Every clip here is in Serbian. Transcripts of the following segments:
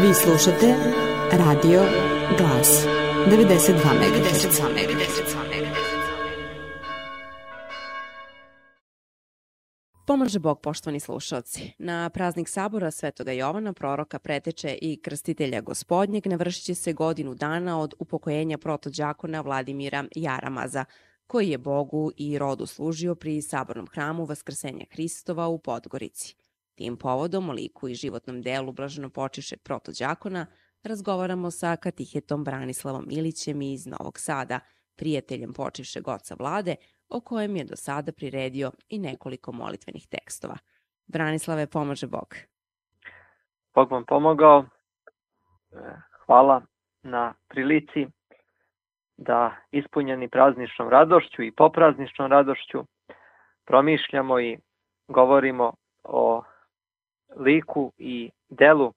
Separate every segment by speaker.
Speaker 1: Vi slušate Radio Glas 92 MHz. Pomaže Bog, poštovani slušalci. Na praznik sabora Svetoga Jovana, proroka, preteče i krstitelja gospodnjeg, navršit će se godinu dana od upokojenja protođakona Vladimira Jaramaza, koji je Bogu i rodu služio pri sabornom hramu Vaskrsenja Hristova u Podgorici. Tim povodom o liku i životnom delu blaženo počišeg protođakona razgovaramo sa katihetom Branislavom Ilićem iz Novog Sada, prijateljem počivšeg oca vlade, o kojem je do sada priredio i nekoliko molitvenih tekstova. Branislave, pomaže Bog.
Speaker 2: Bog vam pomogao. Hvala na prilici da ispunjeni prazničnom radošću i poprazničnom radošću promišljamo i govorimo o liku i delu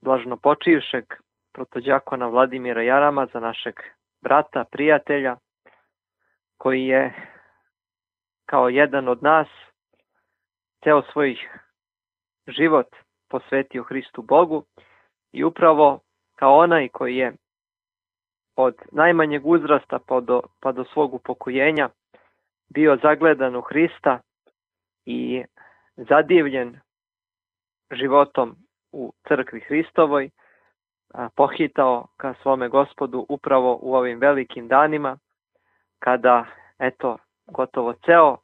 Speaker 2: blažno počivšeg protođakona Vladimira Jarama za našeg brata, prijatelja, koji je kao jedan od nas ceo svoj život posvetio Hristu Bogu i upravo kao onaj koji je od najmanjeg uzrasta pa do, pa do svog upokojenja bio zagledan u Hrista i zadivljen životom u crkvi Hristovoj, pohitao ka svome gospodu upravo u ovim velikim danima, kada, eto, gotovo ceo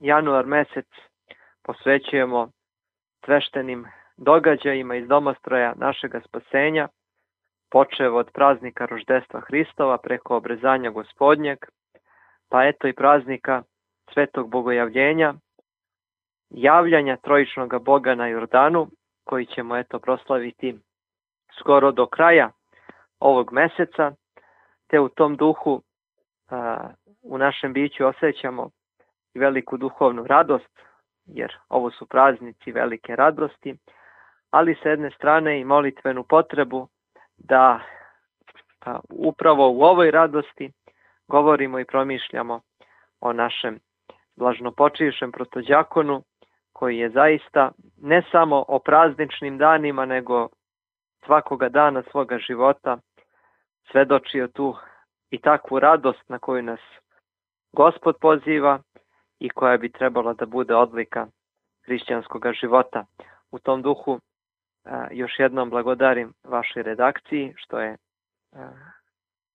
Speaker 2: januar mesec posvećujemo sveštenim događajima iz domostroja našega spasenja, počev od praznika roždestva Hristova preko obrezanja gospodnjeg, pa eto i praznika Svetog Bogojavljenja, javljanja trojičnog Boga na Jordanu, koji ćemo eto proslaviti skoro do kraja ovog meseca, te u tom duhu a, u našem biću osjećamo veliku duhovnu radost, jer ovo su praznici velike radosti, ali sa jedne strane i molitvenu potrebu da a, upravo u ovoj radosti govorimo i promišljamo o našem blažnopočivšem protođakonu, koji je zaista ne samo o prazničnim danima, nego svakoga dana svoga života svedočio tu i takvu radost na koju nas Gospod poziva i koja bi trebala da bude odlika hrišćanskog života. U tom duhu još jednom blagodarim vašoj redakciji što je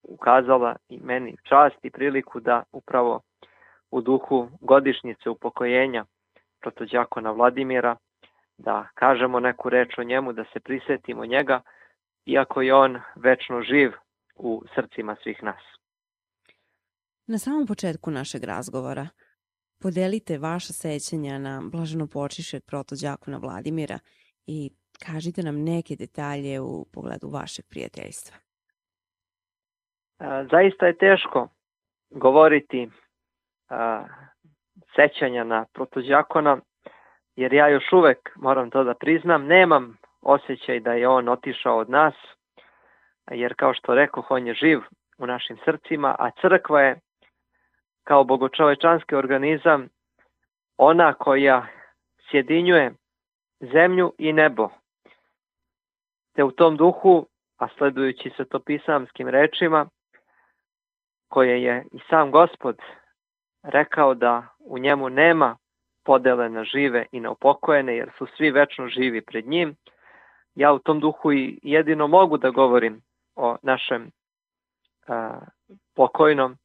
Speaker 2: ukazala i meni čast i priliku da upravo u duhu godišnjice upokojenja protođakona Vladimira, da kažemo neku reč o njemu, da se prisetimo njega, iako je on večno živ u srcima svih nas.
Speaker 1: Na samom početku našeg razgovora podelite vaša sećanja na blaženo počišet protođakona Vladimira i kažite nam neke detalje u pogledu vašeg prijateljstva.
Speaker 2: Zaista je teško govoriti sećanja na protođakona, jer ja još uvek, moram to da priznam, nemam osjećaj da je on otišao od nas, jer kao što rekao, on je živ u našim srcima, a crkva je kao bogočovečanski organizam ona koja sjedinjuje zemlju i nebo. Te u tom duhu, a sledujući se to pisamskim rečima, koje je i sam gospod rekao da u njemu nema podele na žive i na upokojene, jer su svi večno živi pred njim. Ja u tom duhu i jedino mogu da govorim o našem a, pokojnom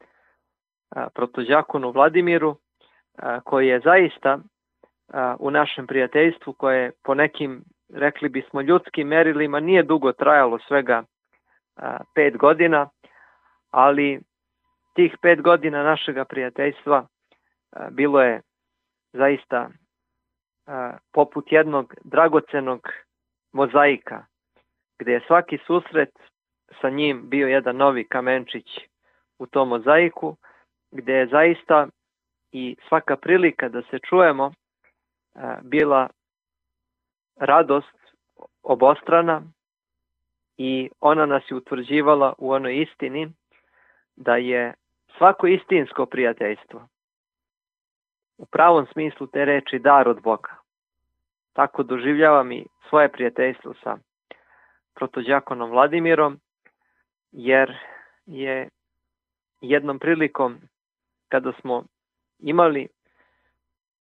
Speaker 2: a, protođakonu Vladimiru, a, koji je zaista a, u našem prijateljstvu, koje po nekim, rekli bismo, ljudskim merilima nije dugo trajalo svega a, pet godina, ali tih pet godina našega prijateljstva bilo je zaista poput jednog dragocenog mozaika, gde je svaki susret sa njim bio jedan novi kamenčić u tom mozaiku, gde je zaista i svaka prilika da se čujemo bila radost obostrana i ona nas je utvrđivala u onoj istini da je svako istinsko prijateljstvo u pravom smislu te reči dar od Boga. Tako doživljavam i svoje prijateljstvo sa protođakonom Vladimirom, jer je jednom prilikom kada smo imali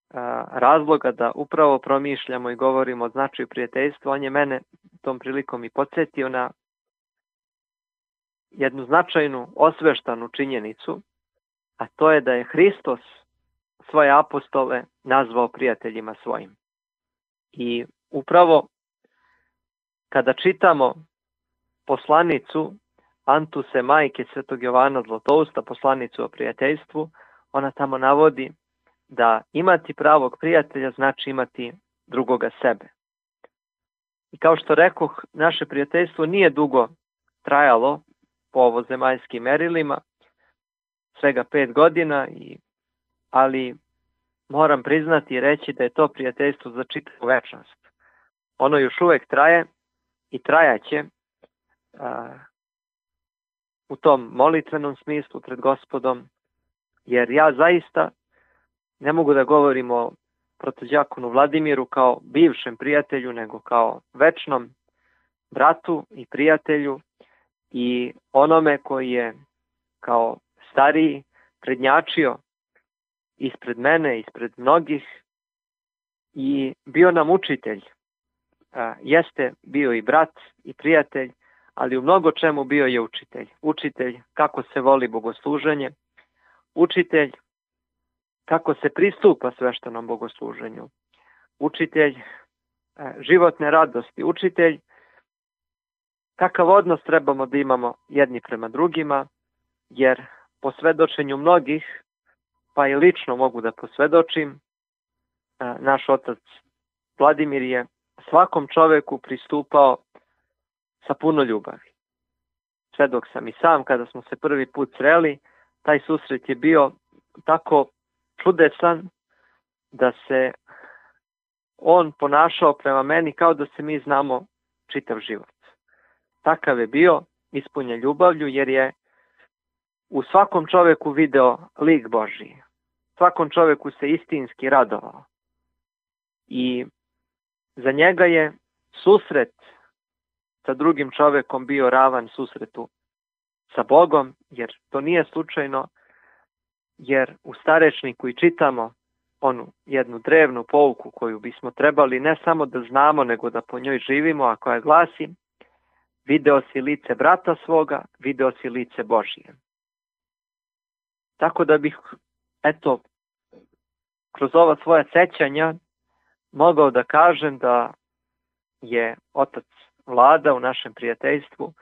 Speaker 2: a, razloga da upravo promišljamo i govorimo o značaju prijateljstva, on je mene tom prilikom i podsjetio na jednu značajnu osveštanu činjenicu, a to je da je Hristos svoje apostole nazvao prijateljima svojim. I upravo kada čitamo poslanicu Antuse majke Svetog Jovana Zlotousta, poslanicu o prijateljstvu, ona tamo navodi da imati pravog prijatelja znači imati drugoga sebe. I kao što rekoh, naše prijateljstvo nije dugo trajalo po ovo zemaljskim merilima, svega pet godina, i, ali moram priznati i reći da je to prijateljstvo za čitavu večnost. Ono još uvek traje i trajaće a, u tom molitvenom smislu pred gospodom, jer ja zaista ne mogu da govorim o protođakonu Vladimiru kao bivšem prijatelju, nego kao večnom bratu i prijatelju i onome koji je kao stariji prednjačio ispred mene, ispred mnogih i bio nam učitelj. A, jeste bio i brat i prijatelj, ali u mnogo čemu bio je učitelj. Učitelj kako se voli bogosluženje, učitelj kako se pristupa sveštenom bogosluženju, učitelj životne radosti, učitelj kakav odnos trebamo da imamo jedni prema drugima, jer po svedočenju mnogih, pa i lično mogu da posvedočim, naš otac Vladimir je svakom čoveku pristupao sa puno ljubavi. Sve dok sam i sam, kada smo se prvi put sreli, taj susret je bio tako čudesan da se on ponašao prema meni kao da se mi znamo čitav život. Takav je bio, ispunjen ljubavlju, jer je u svakom čoveku video lik Božiji. Svakom čoveku se istinski radovao. I za njega je susret sa drugim čovekom bio ravan susretu sa Bogom, jer to nije slučajno, jer u starečniku i čitamo onu jednu drevnu pouku koju bismo trebali ne samo da znamo, nego da po njoj živimo, a koja glasi video si lice brata svoga, video si lice Božije. Tako da bih, eto, kroz ova svoja sećanja mogao da kažem da je otac vlada u našem prijateljstvu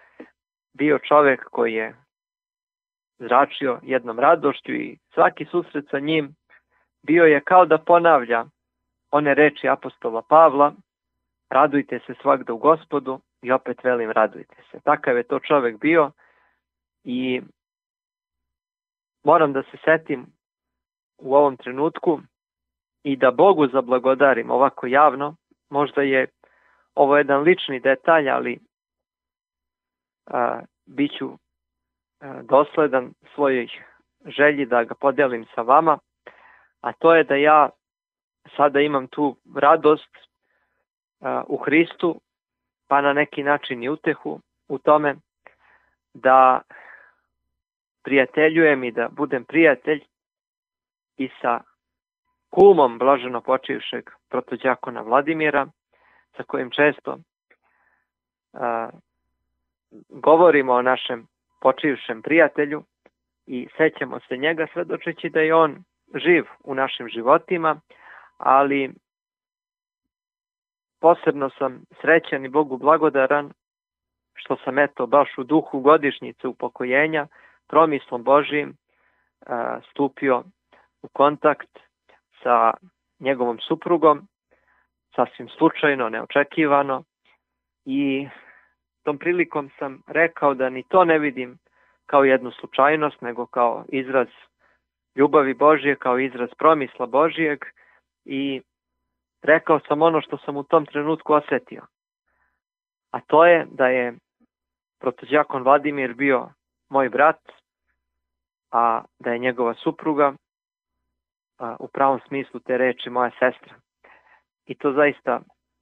Speaker 2: bio čovek koji je zračio jednom radošću i svaki susret sa njim bio je kao da ponavlja one reči apostola Pavla, radujte se svakda u gospodu i opet velim radujte se. Takav je to čovek bio i moram da se setim u ovom trenutku i da Bogu zablagodarim ovako javno, možda je ovo jedan lični detalj, ali a, bit ću a, dosledan svojoj želji da ga podelim sa vama, a to je da ja sada imam tu radost a, u Hristu, pa na neki način i utehu u tome da prijateljujem i da budem prijatelj i sa kumom blaženo počivšeg protođakona Vladimira, sa kojim često a, govorimo o našem počivšem prijatelju i sećamo se njega svedočeći da je on živ u našim životima, ali posebno sam srećan i Bogu blagodaran što sam eto baš u duhu godišnjice upokojenja promislom Božijim stupio u kontakt sa njegovom suprugom, sasvim slučajno, neočekivano i tom prilikom sam rekao da ni to ne vidim kao jednu slučajnost, nego kao izraz ljubavi Božije, kao izraz promisla Božijeg i rekao sam ono što sam u tom trenutku osetio. A to je da je protođakon Vladimir bio moj brat, a da je njegova supruga a, u pravom smislu te reči moja sestra. I to zaista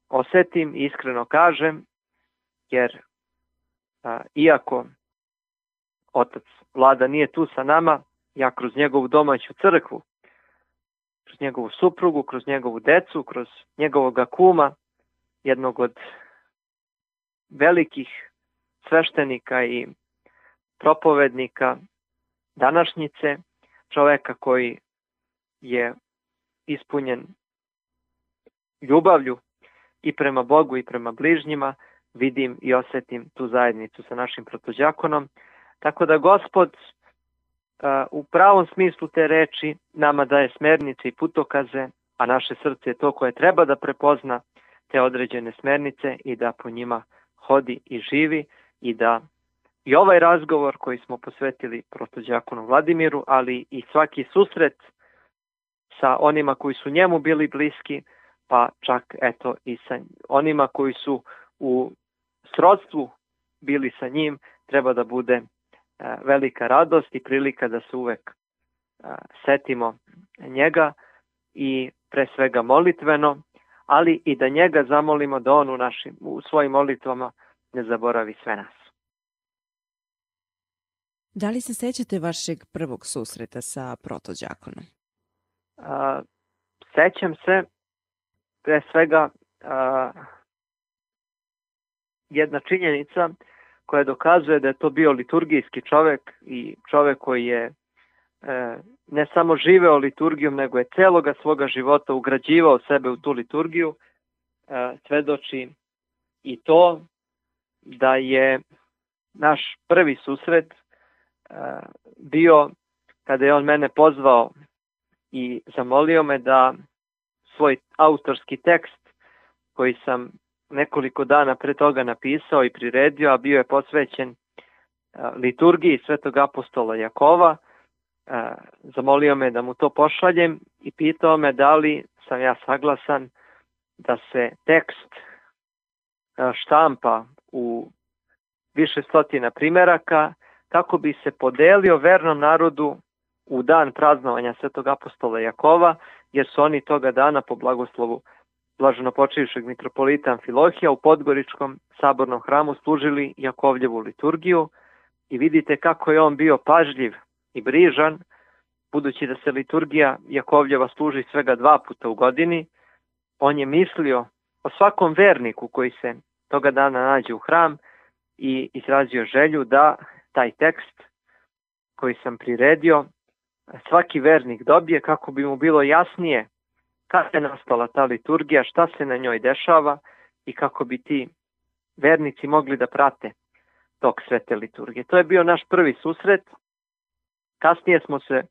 Speaker 2: osetim i iskreno kažem, jer iako otac vlada nije tu sa nama, ja kroz njegovu domaću crkvu, kroz njegovu suprugu, kroz njegovu decu, kroz njegovog kuma, jednog od velikih sveštenika i propovednika današnjice, čoveka koji je ispunjen ljubavlju i prema Bogu i prema bližnjima, vidim i osetim tu zajednicu sa našim protođakonom. Tako da gospod u pravom smislu te reči nama daje smernice i putokaze, a naše srce je to koje treba da prepozna te određene smernice i da po njima hodi i živi i da i ovaj razgovor koji smo posvetili protođakonu Vladimiru, ali i svaki susret sa onima koji su njemu bili bliski, pa čak eto i sa onima koji su u srodstvu bili sa njim, treba da bude velika radost i prilika da se uvek setimo njega i pre svega molitveno, ali i da njega zamolimo da on u, našim, u svojim molitvama ne zaboravi sve nas.
Speaker 1: Da li se sećate vašeg prvog susreta sa protođakonom?
Speaker 2: A, sećam se pre svega a, jedna činjenica koja dokazuje da je to bio liturgijski čovek i čovek koji je e, ne samo živeo liturgijom, nego je celoga svoga života ugrađivao sebe u tu liturgiju, e, svedoči i to da je naš prvi susret e, bio kada je on mene pozvao i zamolio me da svoj autorski tekst koji sam nekoliko dana pre toga napisao i priredio, a bio je posvećen e, liturgiji svetog apostola Jakova, e, zamolio me da mu to pošaljem i pitao me da li sam ja saglasan da se tekst e, štampa u više stotina primeraka kako bi se podelio vernom narodu u dan praznovanja svetog apostola Jakova, jer su oni toga dana po blagoslovu blaženo počivšeg mitropolita Amfilohija u Podgoričkom sabornom hramu služili Jakovljevu liturgiju i vidite kako je on bio pažljiv i brižan, budući da se liturgija Jakovljeva služi svega dva puta u godini, on je mislio o svakom verniku koji se toga dana nađe u hram i izrazio želju da taj tekst koji sam priredio svaki vernik dobije kako bi mu bilo jasnije kada je nastala ta liturgija, šta se na njoj dešava i kako bi ti vernici mogli da prate tok svete liturgije. To je bio naš prvi susret. Kasnije smo se,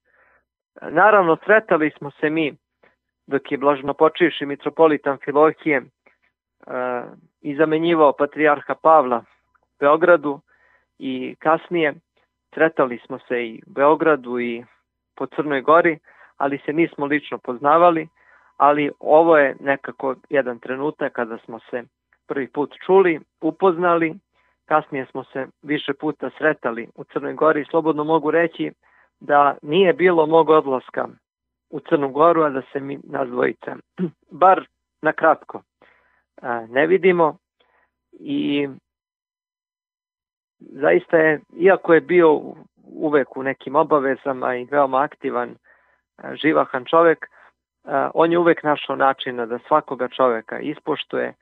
Speaker 2: naravno sretali smo se mi dok je blažno počivši mitropolit Amfilohije uh, i zamenjivao patrijarha Pavla u Beogradu i kasnije sretali smo se i u Beogradu i po Crnoj Gori, ali se nismo lično poznavali, ali ovo je nekako jedan trenutak kada smo se prvi put čuli, upoznali, kasnije smo se više puta sretali u Crnoj Gori. Slobodno mogu reći da nije bilo mog odlaska u Crnu Goru, a da se mi nas dvojice, bar na kratko, ne vidimo. I zaista je, iako je bio uvek u nekim obavezama i veoma aktivan, živahan čovek, on je uvek našao načina da svakoga čoveka ispoštuje,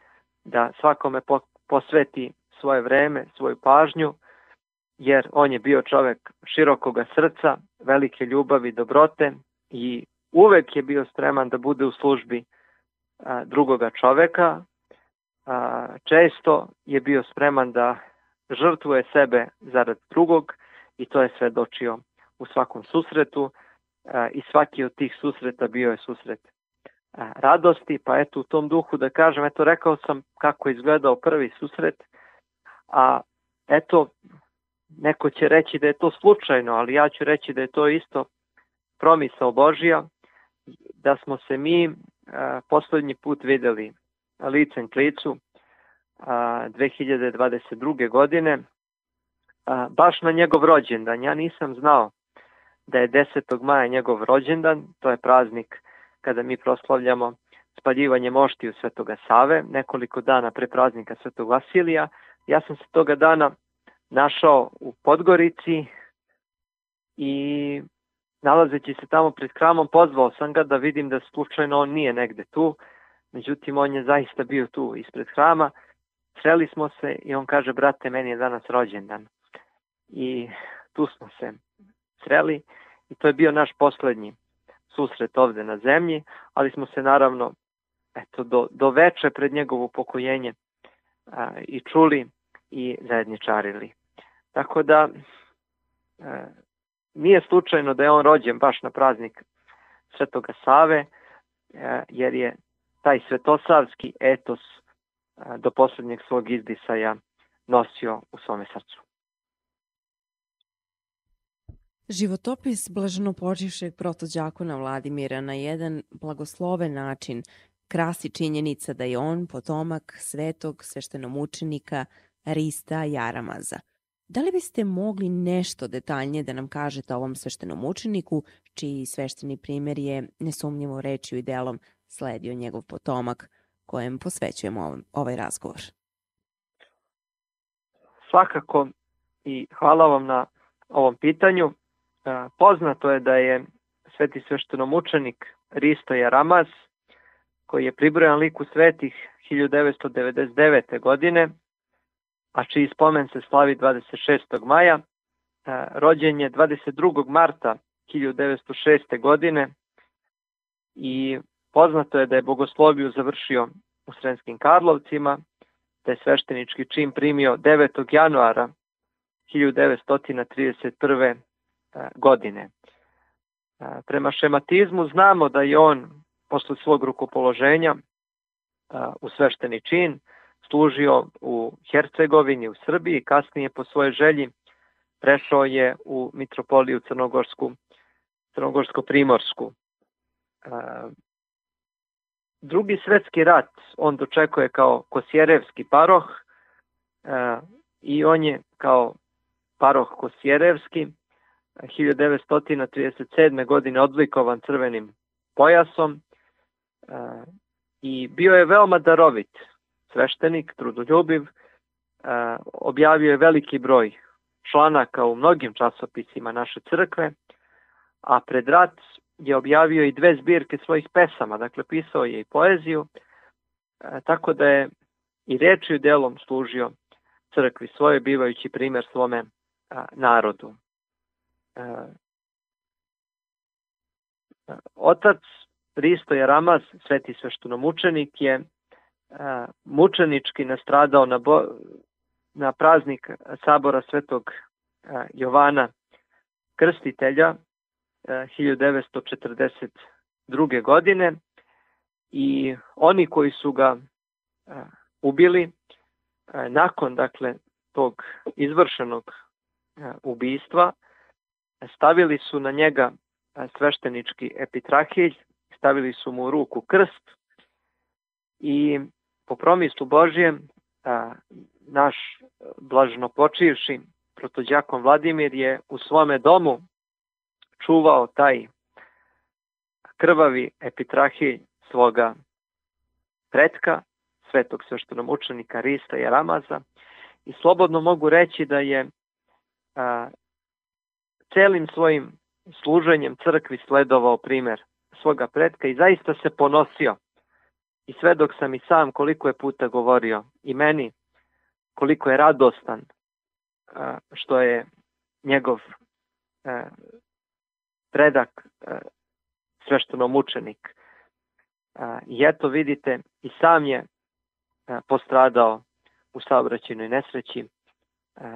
Speaker 2: da svakome posveti svoje vreme, svoju pažnju, jer on je bio čovek širokoga srca, velike ljubavi, dobrote i uvek je bio spreman da bude u službi drugoga čoveka. Često je bio spreman da žrtvuje sebe zarad drugog i to je svedočio u svakom susretu i svaki od tih susreta bio je susret radosti, pa eto u tom duhu da kažem, eto rekao sam kako je izgledao prvi susret, a eto neko će reći da je to slučajno, ali ja ću reći da je to isto promisao Božija, da smo se mi poslednji put videli licem klicu a, 2022. godine, baš na njegov rođendan. Ja nisam znao da je 10. maja njegov rođendan, to je praznik kada mi proslavljamo spaljivanje moštiju Svetoga Save, nekoliko dana pre praznika Svetog Vasilija. Ja sam se toga dana našao u Podgorici i nalazeći se tamo pred hramom pozvao sam ga da vidim da slučajno on nije negde tu, međutim on je zaista bio tu ispred hrama, sreli smo se i on kaže brate meni je danas rođendan i tu smo se sreli i to je bio naš poslednji susret ovde na zemlji, ali smo se naravno eto, do, do veče pred njegovo pokojenje a, i čuli i zajedničarili. Tako da a, nije slučajno da je on rođen baš na praznik Svetoga Save, a, jer je taj svetosavski etos a, do poslednjeg svog izdisaja nosio u svome srcu.
Speaker 1: Životopis blaženopočivšeg protođakona Vladimira na jedan blagosloven način krasi činjenica da je on potomak svetog sveštenomučenika Rista Jaramaza. Da li biste mogli nešto detaljnije da nam kažete o ovom sveštenomučeniku, čiji svešteni primer je nesumnjivo rečju i delom sledio njegov potomak, kojem posvećujemo ovaj razgovor?
Speaker 2: Svakako i hvala vam na ovom pitanju. Poznato je da je sveti sveštenomučenik Risto Jaramaz, koji je pribrojan liku svetih 1999. godine, a čiji spomen se slavi 26. maja, rođen je 22. marta 1906. godine i poznato je da je bogosloviju završio u Srenskim Karlovcima, da je sveštenički čin primio 9. januara 1931 godine. Prema šematizmu znamo da je on posle svog rukopoloženja u svešteni čin služio u Hercegovini, u Srbiji, kasnije po svojoj želji prešao je u mitropoliju Crnogorsku, Crnogorsko-Primorsku. Drugi svetski rat on dočekuje kao Kosjerevski paroh i on je kao paroh Kosjerevski 1937. godine odlikovan crvenim pojasom e, i bio je veoma darovit sveštenik, trudoljubiv, e, objavio je veliki broj članaka u mnogim časopisima naše crkve, a pred rat je objavio i dve zbirke svojih pesama, dakle pisao je i poeziju, e, tako da je i rečiju delom služio crkvi svoje, bivajući primer svome narodu. E, otac Risto Jaramaz, sveti sveštenomučenik, je e, mučenički nastradao na, bo, na praznik sabora svetog Jovana Krstitelja 1942. godine i oni koji su ga ubili nakon dakle tog izvršenog ubistva stavili su na njega sveštenički epitrahilj, stavili su mu u ruku krst i po promislu Božijem naš blažno počivši protođakon Vladimir je u svome domu čuvao taj krvavi epitrahilj svoga pretka, svetog sveštenomučenika Rista i Ramaza i slobodno mogu reći da je celim svojim služenjem crkvi sledovao primer svoga predka i zaista se ponosio. I sve dok sam i sam koliko je puta govorio i meni koliko je radostan što je njegov predak svešteno mučenik. I eto vidite i sam je postradao u saobraćenoj nesreći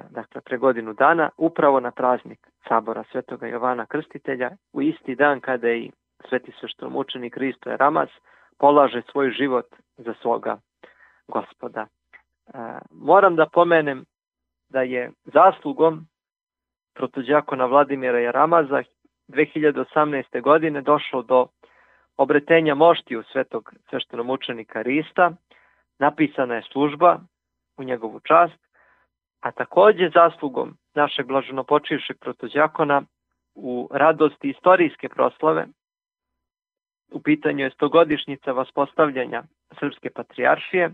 Speaker 2: dakle pre godinu dana, upravo na praznik sabora Svetoga Jovana Krstitelja, u isti dan kada i sveti sveštomučenik Hristo Ramaz polaže svoj život za svoga gospoda. E, moram da pomenem da je zaslugom protuđakona Vladimira Jaramaza 2018. godine došlo do obretenja moštiju svetog sveštenomučenika Rista, napisana je služba u njegovu čast, a takođe zaslugom našeg blaženopočivšeg protođakona u radosti istorijske proslave, u pitanju je stogodišnjica vaspostavljanja Srpske patrijaršije,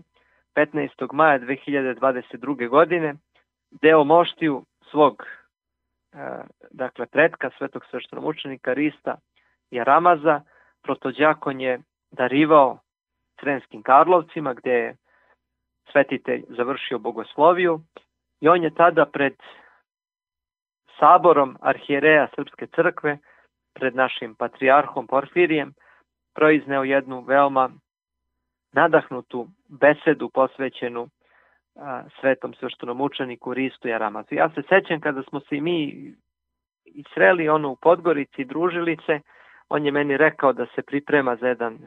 Speaker 2: 15. maja 2022. godine, deo moštiju svog dakle pretka svetog sveštenomučenika Rista Jaramaza protođakon je darivao Sremskim Karlovcima gde je svetitelj završio bogosloviju i on je tada pred saborom arhijereja Srpske crkve, pred našim patrijarhom Porfirijem, proizneo jednu veoma nadahnutu besedu posvećenu a, svetom sveštenom učeniku Ristu Jaramazu. Ja se sećam kada smo se i mi i sreli ono u Podgorici družili se, on je meni rekao da se priprema za jedan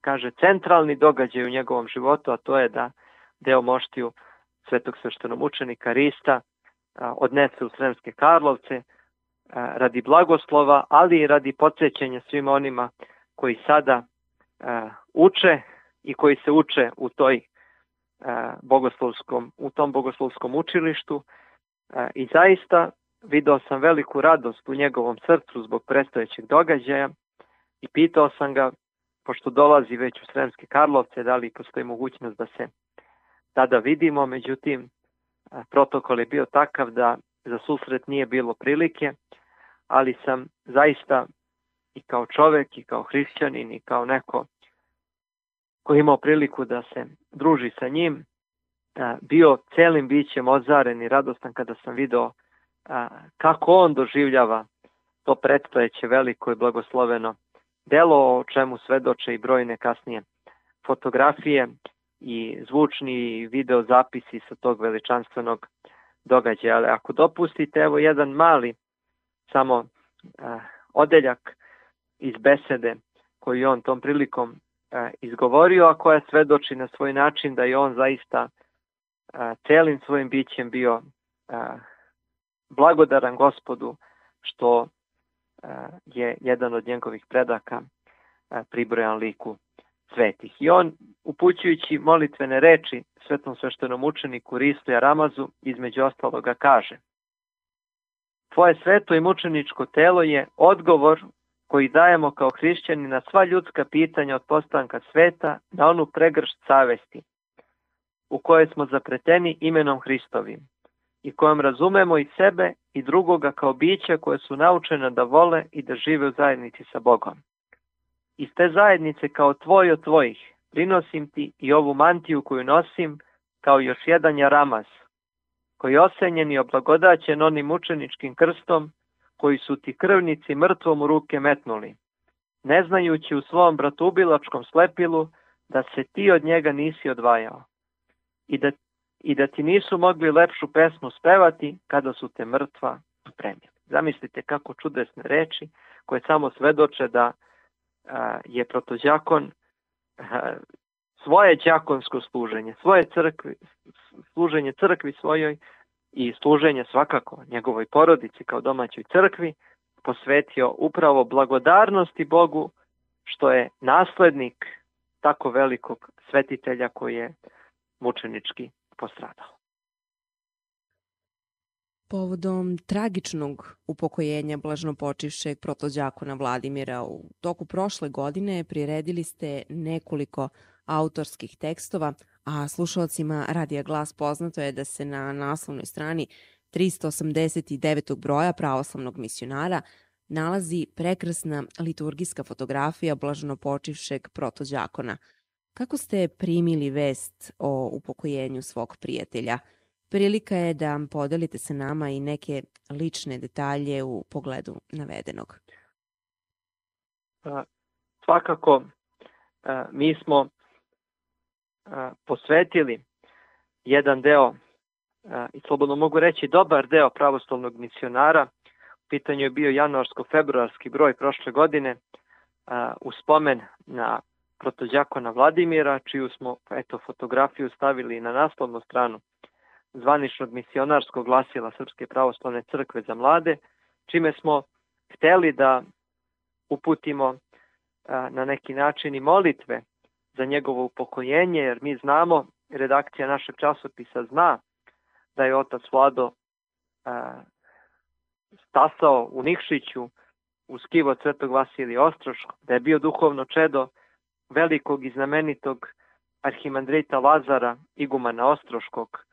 Speaker 2: kaže centralni događaj u njegovom životu, a to je da deo moštiju svetog sveštenog učenika Rista odnese u Sremske Karlovce radi blagoslova, ali i radi podsjećanja svima onima koji sada uče i koji se uče u toj bogoslovskom, u tom bogoslovskom učilištu. I zaista video sam veliku radost u njegovom srcu zbog predstojećeg događaja i pitao sam ga, pošto dolazi već u Sremske Karlovce, da li postoji mogućnost da se tada vidimo, međutim, protokol je bio takav da za susret nije bilo prilike, ali sam zaista i kao čovek i kao hrišćanin i kao neko koji imao priliku da se druži sa njim, bio celim bićem ozaren i radostan kada sam video kako on doživljava to predstojeće veliko i blagosloveno delo o čemu svedoče i brojne kasnije fotografije i zvučni video zapisi sa tog veličanstvenog događaja. Ali ako dopustite, evo jedan mali samo uh, odeljak iz besede koju on tom prilikom uh, izgovorio, a koja svedoči na svoj način da je on zaista uh, celim svojim bićem bio uh, blagodaran gospodu što je jedan od njegovih predaka pribrojan liku svetih. I on, upućujući molitvene reči svetom sveštenom učeniku Ristu i Aramazu, između ostaloga kaže Tvoje sveto i mučeničko telo je odgovor koji dajemo kao hrišćani na sva ljudska pitanja od postanka sveta na onu pregršt savesti u kojoj smo zapreteni imenom Hristovim i kojom razumemo i sebe i drugoga kao bića koje su naučene da vole i da žive u zajednici sa Bogom. Iz te zajednice kao tvoj od tvojih prinosim ti i ovu mantiju koju nosim kao još jedan jaramaz, koji je osenjen i oblagodaćen onim mučeničkim krstom koji su ti krvnici mrtvom u ruke metnuli, ne znajući u svom bratubilačkom slepilu da se ti od njega nisi odvajao i da i da ti nisu mogli lepšu pesmu spevati kada su te mrtva spremili. Zamislite kako čudesne reči koje samo svedoče da je protođakon svoje đakonsko služenje, svoje crkvi, služenje crkvi svojoj i služenje svakako njegovoj porodici kao domaćoj crkvi posvetio upravo blagodarnosti Bogu što je naslednik tako velikog svetitelja koji je mučenički postradao.
Speaker 1: Povodom tragičnog upokojenja blažnopočivšeg protođakona Vladimira u toku prošle godine priredili ste nekoliko autorskih tekstova, a slušalcima Radija Glas poznato je da se na naslovnoj strani 389. broja pravoslavnog misionara nalazi prekrasna liturgijska fotografija blažnopočivšeg protođakona – Kako ste primili vest o upokojenju svog prijatelja? Prilika je da podelite sa nama i neke lične detalje u pogledu navedenog.
Speaker 2: Svakako, mi smo posvetili jedan deo, i slobodno mogu reći dobar deo pravoslavnog misionara, u pitanju je bio januarsko-februarski broj prošle godine, u spomen na protođakona Vladimira, čiju smo eto, fotografiju stavili na naslovnu stranu zvaničnog misionarskog glasila Srpske pravoslavne crkve za mlade, čime smo hteli da uputimo na neki način i molitve za njegovo upokojenje, jer mi znamo, redakcija našeg časopisa zna da je otac Vlado stasao u Nikšiću u skivo Svetog Vasilija Ostroško, da je bio duhovno čedo velikog i znamenitog arhimandrita Lazara, igumana Ostroškog,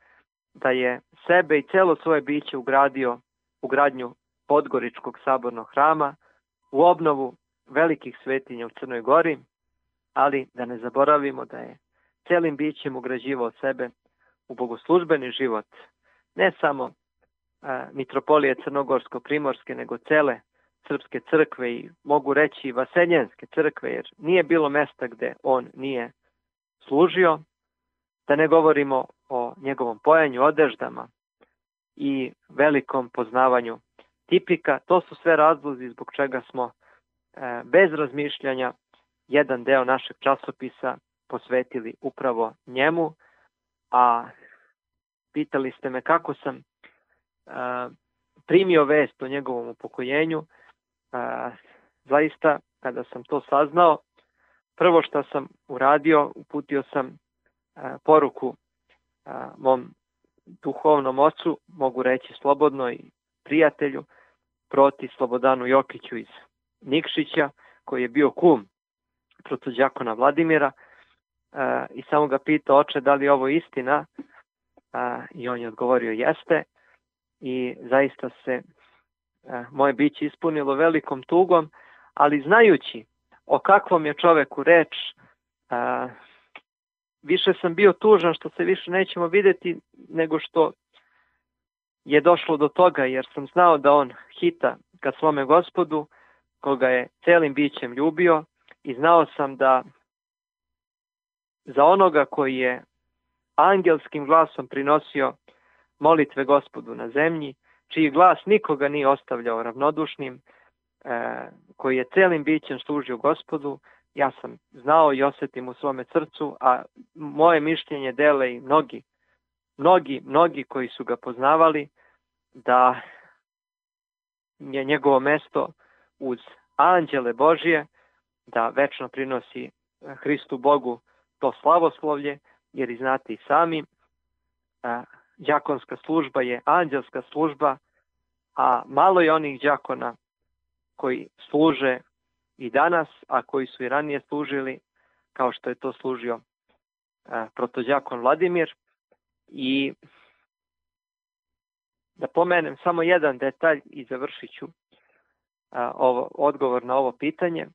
Speaker 2: da je sebe i celo svoje biće ugradio u gradnju Podgoričkog sabornog hrama, u obnovu velikih svetinja u Crnoj Gori, ali da ne zaboravimo da je celim bićem ugrađivao sebe u bogoslužbeni život, ne samo a, mitropolije Crnogorsko-Primorske, nego cele srpske crkve i mogu reći i vaseljenske crkve, jer nije bilo mesta gde on nije služio, da ne govorimo o njegovom pojanju odeždama i velikom poznavanju tipika. To su sve razlozi zbog čega smo e, bez razmišljanja jedan deo našeg časopisa posvetili upravo njemu, a pitali ste me kako sam e, primio vest o njegovom upokojenju. E, zaista, kada sam to saznao, prvo što sam uradio, uputio sam poruku mom duhovnom ocu, mogu reći slobodno i prijatelju, proti Slobodanu Jokiću iz Nikšića, koji je bio kum protođakona Vladimira i samo ga pitao oče da li je ovo istina i on je odgovorio jeste i zaista se moje biće ispunilo velikom tugom, ali znajući o kakvom je čoveku reč, više sam bio tužan što se više nećemo videti nego što je došlo do toga jer sam znao da on hita ka svome gospodu koga je celim bićem ljubio i znao sam da za onoga koji je angelskim glasom prinosio molitve gospodu na zemlji, čiji glas nikoga nije ostavljao ravnodušnim, e, koji je celim bićem služio gospodu, ja sam znao i osetim u svome srcu, a moje mišljenje dele i mnogi, mnogi, mnogi koji su ga poznavali, da je njegovo mesto uz anđele Božije, da večno prinosi Hristu Bogu to slavoslovlje, jer i znate i sami, đakonska služba je anđelska služba, a malo je onih đakona koji služe i danas, a koji su i ranije služili, kao što je to služio protođakon Vladimir. I da pomenem samo jedan detalj i završit ću ovo, odgovor na ovo pitanje.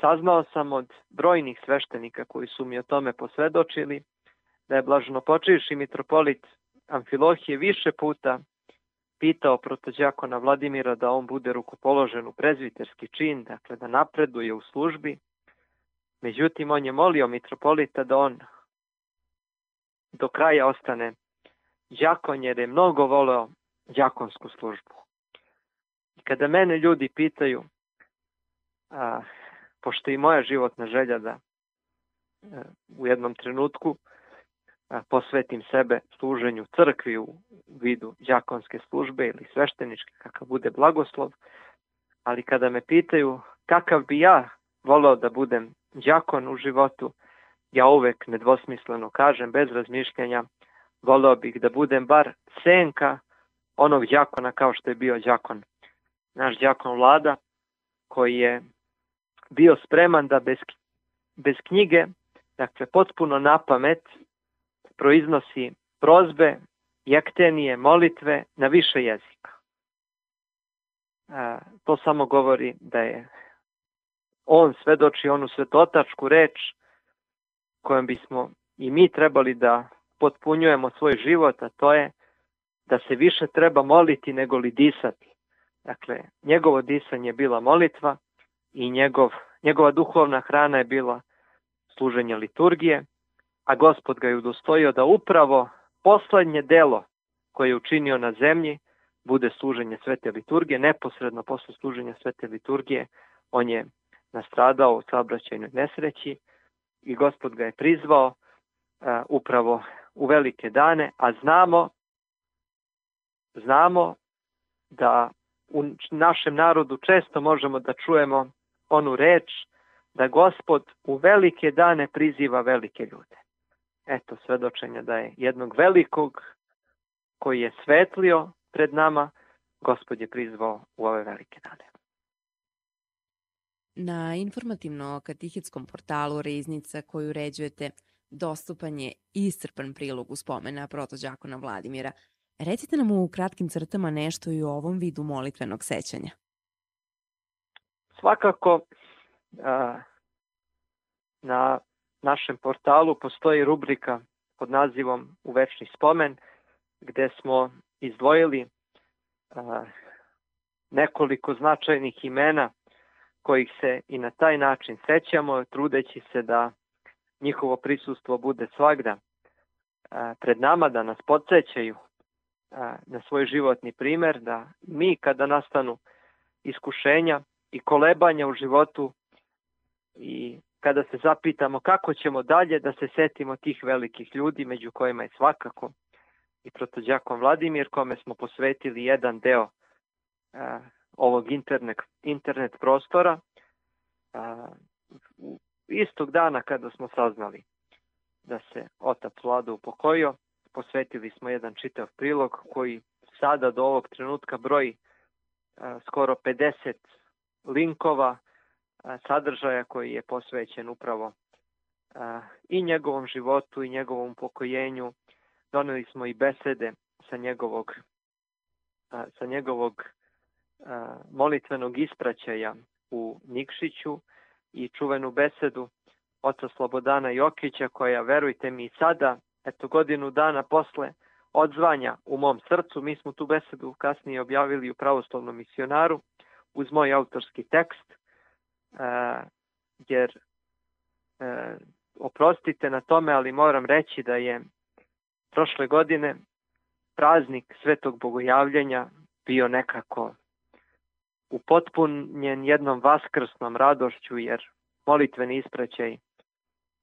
Speaker 2: Saznao sam od brojnih sveštenika koji su mi o tome posvedočili da je blažno počivši mitropolit Amfilohije više puta pitao protođakona Vladimira da on bude rukopoložen u prezviterski čin, dakle da napreduje u službi. Međutim, on je molio mitropolita da on do kraja ostane đakon jer je mnogo voleo đakonsku službu. I kada mene ljudi pitaju, a, pošto i moja životna želja da a, e, u jednom trenutku posvetim sebe služenju crkvi u vidu đakonske službe ili svešteničke, kakav bude blagoslov, ali kada me pitaju kakav bi ja voleo da budem đakon u životu, ja uvek nedvosmisleno kažem, bez razmišljanja, voleo bih da budem bar senka onog đakona kao što je bio đakon, naš đakon vlada, koji je bio spreman da bez, bez knjige, dakle potpuno na pamet, proiznosi prozbe, jektenije, molitve na više jezika. A, to samo govori da je on svedoči onu svetotačku reč kojom bismo i mi trebali da potpunjujemo svoj život, a to je da se više treba moliti nego li disati. Dakle, njegovo disanje je bila molitva i njegov, njegova duhovna hrana je bila služenje liturgije, a gospod ga je udostojio da upravo poslednje delo koje je učinio na zemlji bude služenje svete liturgije. Neposredno posle služenja svete liturgije on je nastradao u saobraćajnoj nesreći i gospod ga je prizvao uh, upravo u velike dane, a znamo znamo da u našem narodu često možemo da čujemo onu reč da gospod u velike dane priziva velike ljude. Eto svedočenja da je jednog velikog koji je svetlio pred nama, gospod je prizvao u ove velike dane.
Speaker 1: Na informativno-katihetskom portalu Reznica koju uređujete dostupan je iscrpan prilog u spomena protođakona Vladimira. Recite nam u kratkim crtama nešto i o ovom vidu molitvenog sećanja.
Speaker 2: Svakako, na našem portalu postoji rubrika pod nazivom U večni spomen, gde smo izdvojili a, nekoliko značajnih imena kojih se i na taj način sećamo, trudeći se da njihovo prisustvo bude svagda a, pred nama, da nas podsjećaju a, na svoj životni primer, da mi kada nastanu iskušenja i kolebanja u životu i kada se zapitamo kako ćemo dalje da se setimo tih velikih ljudi, među kojima je svakako i protođakom Vladimir, kome smo posvetili jedan deo a, ovog internet, internet prostora, a, istog dana kada smo saznali da se otac Vlada upokojio, posvetili smo jedan čitav prilog koji sada do ovog trenutka broji a, skoro 50 linkova sadržaja koji je posvećen upravo i njegovom životu i njegovom pokojenju. Doneli smo i besede sa njegovog, sa njegovog molitvenog ispraćaja u Nikšiću i čuvenu besedu oca Slobodana Jokića koja, verujte mi, sada, eto godinu dana posle odzvanja u mom srcu, mi smo tu besedu kasnije objavili u pravoslovnom misionaru uz moj autorski tekst, jer oprostite na tome, ali moram reći da je prošle godine praznik Svetog Bogojavljenja bio nekako upotpunjen jednom vaskrsnom radošću, jer molitveni ispraćaj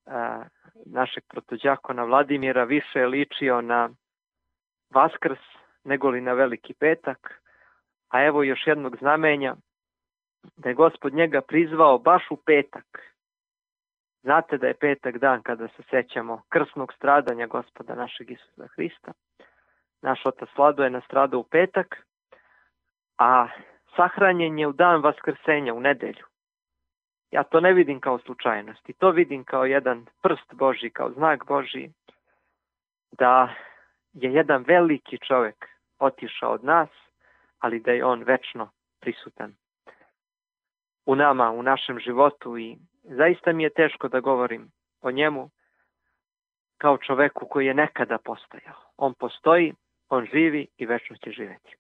Speaker 2: a, našeg protođakona Vladimira više je ličio na vaskrs nego li na veliki petak, a evo još jednog znamenja da je gospod njega prizvao baš u petak. Znate da je petak dan kada se sećamo krsnog stradanja gospoda našeg Isusa Hrista. Naš otac Vlado je nastradao u petak, a sahranjen je u dan vaskrsenja, u nedelju. Ja to ne vidim kao slučajnost i to vidim kao jedan prst Boži, kao znak Boži, da je jedan veliki čovek otišao od nas, ali da je on večno prisutan u nama, u našem životu i zaista mi je teško da govorim o njemu kao čoveku koji je nekada postojao. On postoji, on živi i večno će živeti.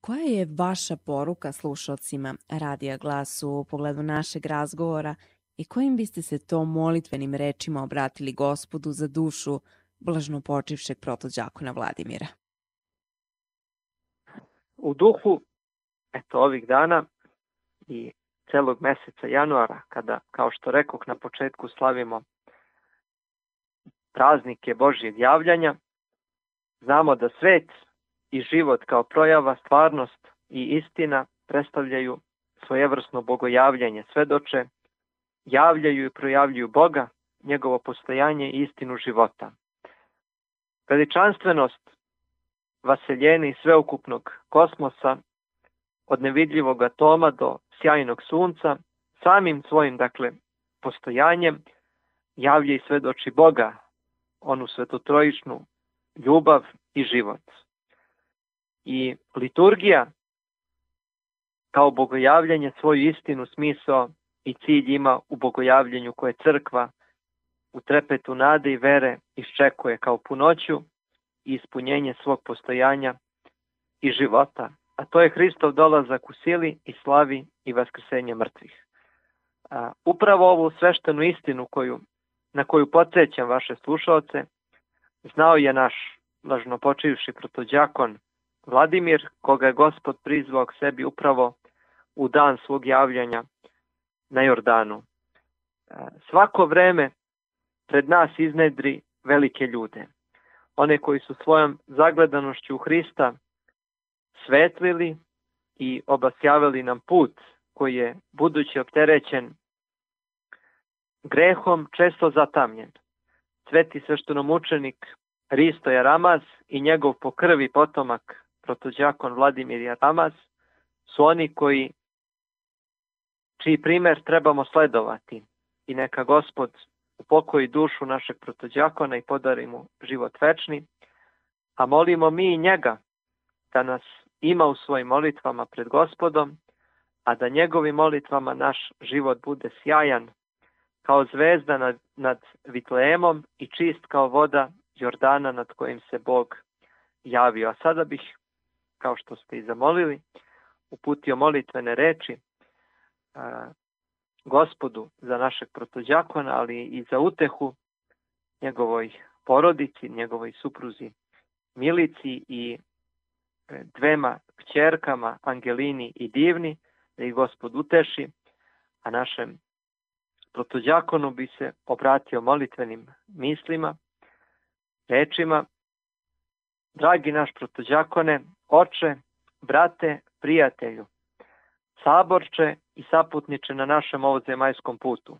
Speaker 1: Koja je vaša poruka slušalcima Radija Glasu u pogledu našeg razgovora i kojim biste se to molitvenim rečima obratili gospodu za dušu blažno počivšeg protođakona Vladimira?
Speaker 2: U duhu eto ovih dana i celog meseca januara, kada, kao što rekoh na početku, slavimo praznike Božjeg javljanja, znamo da svet i život kao projava, stvarnost i istina predstavljaju svojevrsno bogojavljanje, svedoče, javljaju i projavljuju Boga, njegovo postojanje i istinu života. Veličanstvenost vaseljeni sveukupnog kosmosa od nevidljivog atoma do sjajnog sunca, samim svojim, dakle, postojanjem javlja i svedoči Boga, onu svetotrojičnu ljubav i život. I liturgija kao bogojavljanje svoju istinu, smisao i cilj ima u bogojavljenju koje crkva u trepetu nade i vere iščekuje kao punoću i ispunjenje svog postojanja i života a to je Hristov dolazak u sili i slavi i vaskrsenje mrtvih. A, upravo ovu sveštenu istinu koju, na koju podsjećam vaše slušalce, znao je naš lažno počivši protođakon Vladimir, koga je gospod prizvao k sebi upravo u dan svog javljanja na Jordanu. A, svako vreme pred nas iznedri velike ljude. One koji su svojom zagledanošću u Hrista svetlili i obasjavali nam put koji je budući opterećen grehom često zatamljen. Sveti sveštenomučenik Risto Jaramaz i njegov po krvi potomak protođakon Vladimir Jaramaz su oni koji čiji primer trebamo sledovati i neka gospod upokoji dušu našeg protođakona i podari mu život večni, a molimo mi i njega da nas ima u svojim molitvama pred gospodom, a da njegovim molitvama naš život bude sjajan, kao zvezda nad, nad Vitleemom i čist kao voda Jordana nad kojim se Bog javio. A sada bih, kao što ste i zamolili, uputio molitvene reči a, gospodu za našeg protođakona, ali i za utehu njegovoj porodici, njegovoj supruzi Milici i dvema kćerkama Angelini i Divni, da ih gospod uteši, a našem protođakonu bi se obratio molitvenim mislima, rečima. Dragi naš protođakone, oče, brate, prijatelju, saborče i saputniče na našem ovozemaljskom putu.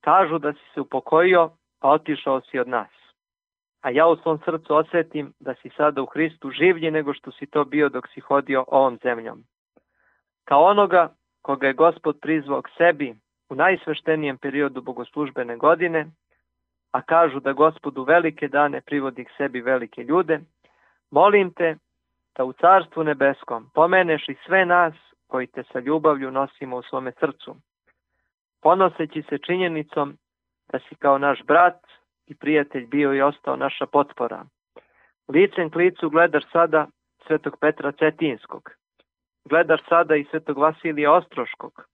Speaker 2: Kažu da si se upokojio, a otišao si od nas. A ja u svom srcu osetim da si sada u Hristu življi nego što si to bio dok si hodio ovom zemljom. Kao onoga koga je gospod prizvao k sebi u najsveštenijem periodu bogoslužbene godine, a kažu da gospodu velike dane privodi k sebi velike ljude, molim te da u Carstvu nebeskom pomeneš i sve nas koji te sa ljubavlju nosimo u svome srcu, ponoseći se činjenicom da si kao naš brat i prijatelj bio i ostao naša potpora. Licem k licu gledaš sada svetog Petra Cetinskog, gledaš sada i svetog Vasilija Ostroškog,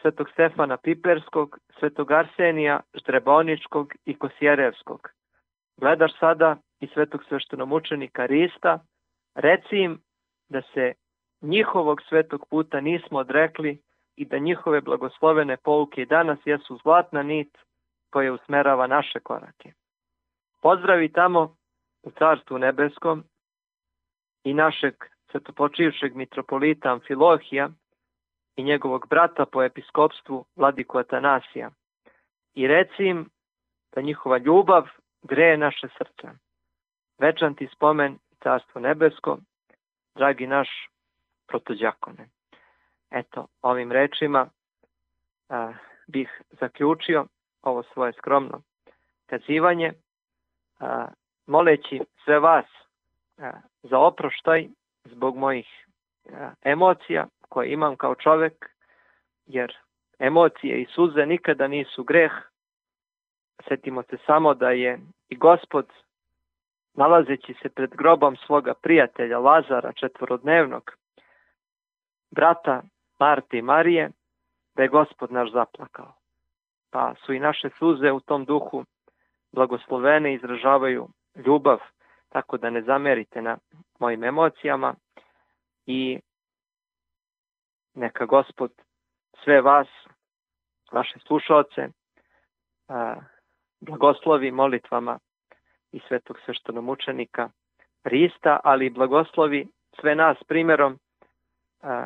Speaker 2: svetog Stefana Piperskog, svetog Arsenija Ždreboničkog i Kosjerevskog. Gledaš sada i svetog sveštenomučenika Rista, reci im da se njihovog svetog puta nismo odrekli i da njihove blagoslovene pouke i danas jesu zlatna nit koja usmerava naše korake. Pozdravi tamo u Carstvu nebeskom i našeg svetopočivšeg mitropolita Amfilohija i njegovog brata po episkopstvu Vladiku Atanasija i reci im da njihova ljubav greje naše srce. Večan ti spomen i Carstvo nebesko, dragi naš protođakone. Eto, ovim rečima a, bih zaključio ovo svoje skromno kazivanje, a, moleći sve vas a, za oproštaj zbog mojih a, emocija koje imam kao čovek, jer emocije i suze nikada nisu greh. Setimo se samo da je i gospod, nalazeći se pred grobom svoga prijatelja Lazara četvorodnevnog, brata Marte i Marije, da je gospod naš zaplakao. Pa su i naše suze u tom duhu blagoslovene izražavaju ljubav, tako da ne zamerite na mojim emocijama. I neka gospod sve vas, vaše slušalce, blagoslovi molitvama i svetog sveštonomučenika Hrista, ali i blagoslovi sve nas primjerom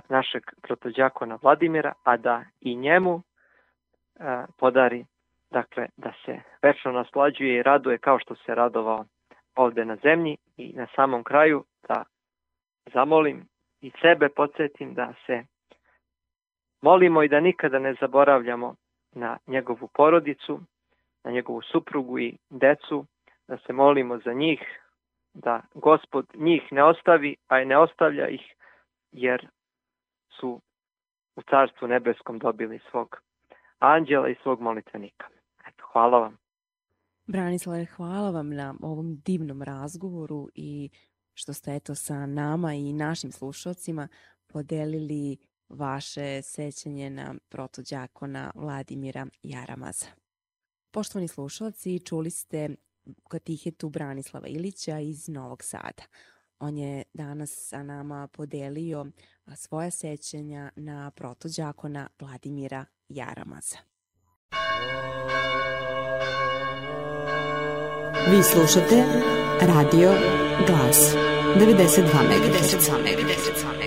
Speaker 2: našeg protođakona Vladimira, a da i njemu podari dakle, da se večno naslađuje i raduje kao što se radovao ovde na zemlji. I na samom kraju da zamolim i sebe podsjetim da se molimo i da nikada ne zaboravljamo na njegovu porodicu, na njegovu suprugu i decu, da se molimo za njih, da gospod njih ne ostavi, a i ne ostavlja ih, jer su u Carstvu nebeskom dobili svog anđela i svog molitvenika. Eto, hvala vam.
Speaker 1: Branislave, hvala vam na ovom divnom razgovoru i što ste eto sa nama i našim slušalcima podelili vaše sećanje na protođakona Vladimira Jaramaza. Poštovani slušalci, čuli ste katihetu Branislava Ilića iz Novog Sada. On je danas sa nama podelio svoja sećanja na protođakona Vladimira Jaramaza.
Speaker 3: Vi slušate Radio Glas 92 MHz.